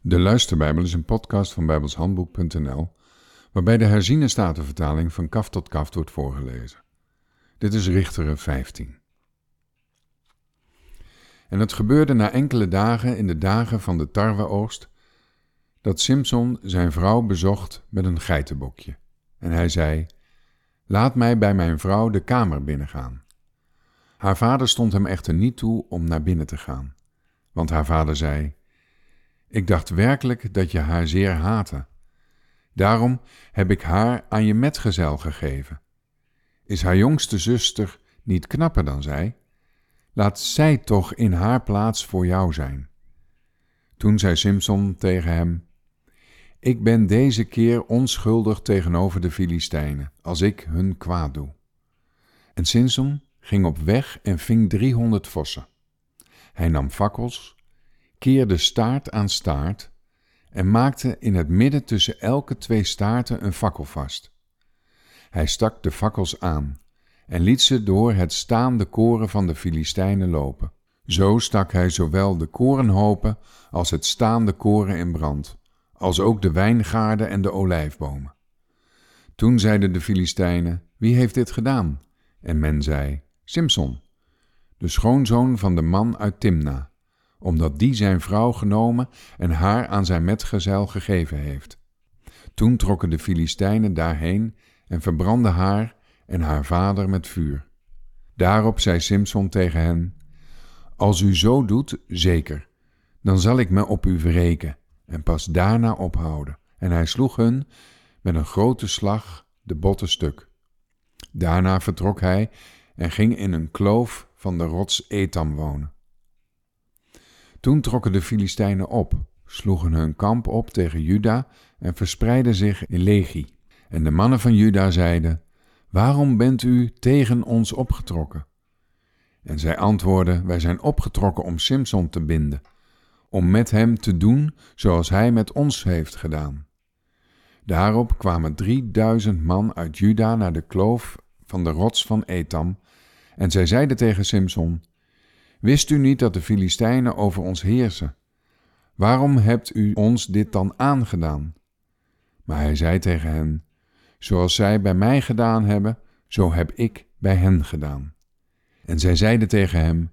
De Luisterbijbel is een podcast van bijbelshandboek.nl waarbij de herziene statenvertaling van kaf tot kaf wordt voorgelezen. Dit is Richteren 15. En het gebeurde na enkele dagen in de dagen van de tarweoogst dat Simson zijn vrouw bezocht met een geitenbokje. En hij zei: Laat mij bij mijn vrouw de kamer binnengaan. Haar vader stond hem echter niet toe om naar binnen te gaan, want haar vader zei: Ik dacht werkelijk dat je haar zeer haatte. Daarom heb ik haar aan je metgezel gegeven. Is haar jongste zuster niet knapper dan zij? Laat zij toch in haar plaats voor jou zijn. Toen zei Simson tegen hem: Ik ben deze keer onschuldig tegenover de Filistijnen, als ik hun kwaad doe. En Simson ging op weg en ving driehonderd vossen. Hij nam fakkels, keerde staart aan staart en maakte in het midden tussen elke twee staarten een fakkel vast. Hij stak de fakkels aan en liet ze door het staande koren van de Filistijnen lopen. Zo stak hij zowel de korenhopen als het staande koren in brand, als ook de wijngaarden en de olijfbomen. Toen zeiden de Filistijnen: Wie heeft dit gedaan? En men zei: Simson, de schoonzoon van de man uit Timna, omdat die zijn vrouw genomen en haar aan zijn metgezel gegeven heeft. Toen trokken de Filistijnen daarheen en verbrandden haar en haar vader met vuur. Daarop zei Simson tegen hen: Als u zo doet, zeker, dan zal ik me op u wreken en pas daarna ophouden. En hij sloeg hun met een grote slag de botten stuk. Daarna vertrok hij en ging in een kloof van de rots Etam wonen. Toen trokken de Filistijnen op, sloegen hun kamp op tegen Juda en verspreidden zich in legie. En de mannen van Juda zeiden: Waarom bent u tegen ons opgetrokken? En zij antwoordden: Wij zijn opgetrokken om Simson te binden, om met hem te doen zoals hij met ons heeft gedaan. Daarop kwamen drieduizend man uit Juda naar de kloof van de rots van Etam en zij zeiden tegen Simson: Wist u niet dat de Filistijnen over ons heersen? Waarom hebt u ons dit dan aangedaan? Maar hij zei tegen hen: Zoals zij bij mij gedaan hebben, zo heb ik bij hen gedaan. En zij zeiden tegen hem: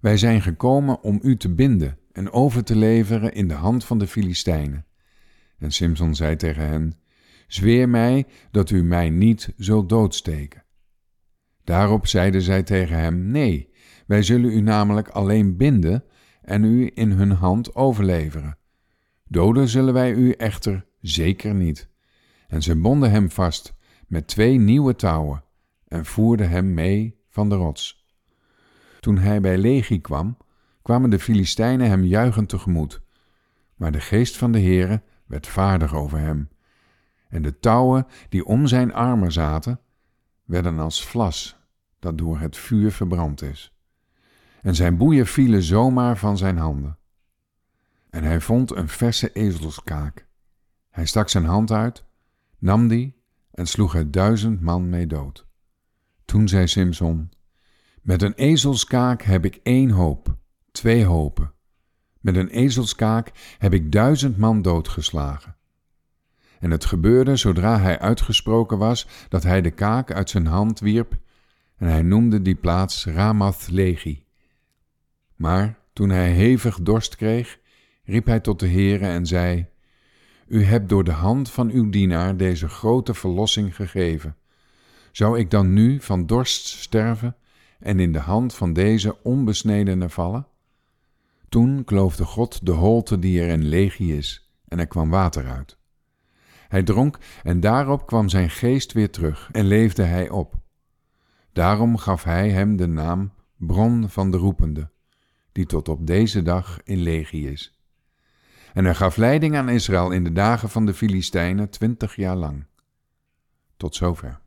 Wij zijn gekomen om u te binden en over te leveren in de hand van de Filistijnen. En Simson zei tegen hen: Zweer mij dat u mij niet zult doodsteken. Daarop zeiden zij tegen hem: Nee, wij zullen u namelijk alleen binden en u in hun hand overleveren. Doden zullen wij u echter zeker niet. En ze bonden hem vast met twee nieuwe touwen en voerden hem mee van de rots. Toen hij bij Legie kwam, kwamen de Filistijnen hem juichend tegemoet. Maar de geest van de Heere werd vaardig over hem. En de touwen die om zijn armen zaten, werden als vlas dat door het vuur verbrand is. En zijn boeien vielen zomaar van zijn handen. En hij vond een verse ezelskaak. Hij stak zijn hand uit, nam die en sloeg er duizend man mee dood. Toen zei Simson: Met een ezelskaak heb ik één hoop, twee hopen. Met een ezelskaak heb ik duizend man doodgeslagen. En het gebeurde zodra hij uitgesproken was dat hij de kaak uit zijn hand wierp en hij noemde die plaats Ramath Legi. Maar toen hij hevig dorst kreeg, riep hij tot de Heere en zei, U hebt door de hand van uw dienaar deze grote verlossing gegeven. Zou ik dan nu van dorst sterven en in de hand van deze onbesnedene vallen? Toen kloofde God de holte die er in Legie is, en er kwam water uit. Hij dronk en daarop kwam zijn geest weer terug en leefde hij op. Daarom gaf hij hem de naam Bron van de Roepende, die tot op deze dag in legie is. En hij gaf leiding aan Israël in de dagen van de Filistijnen twintig jaar lang. Tot zover.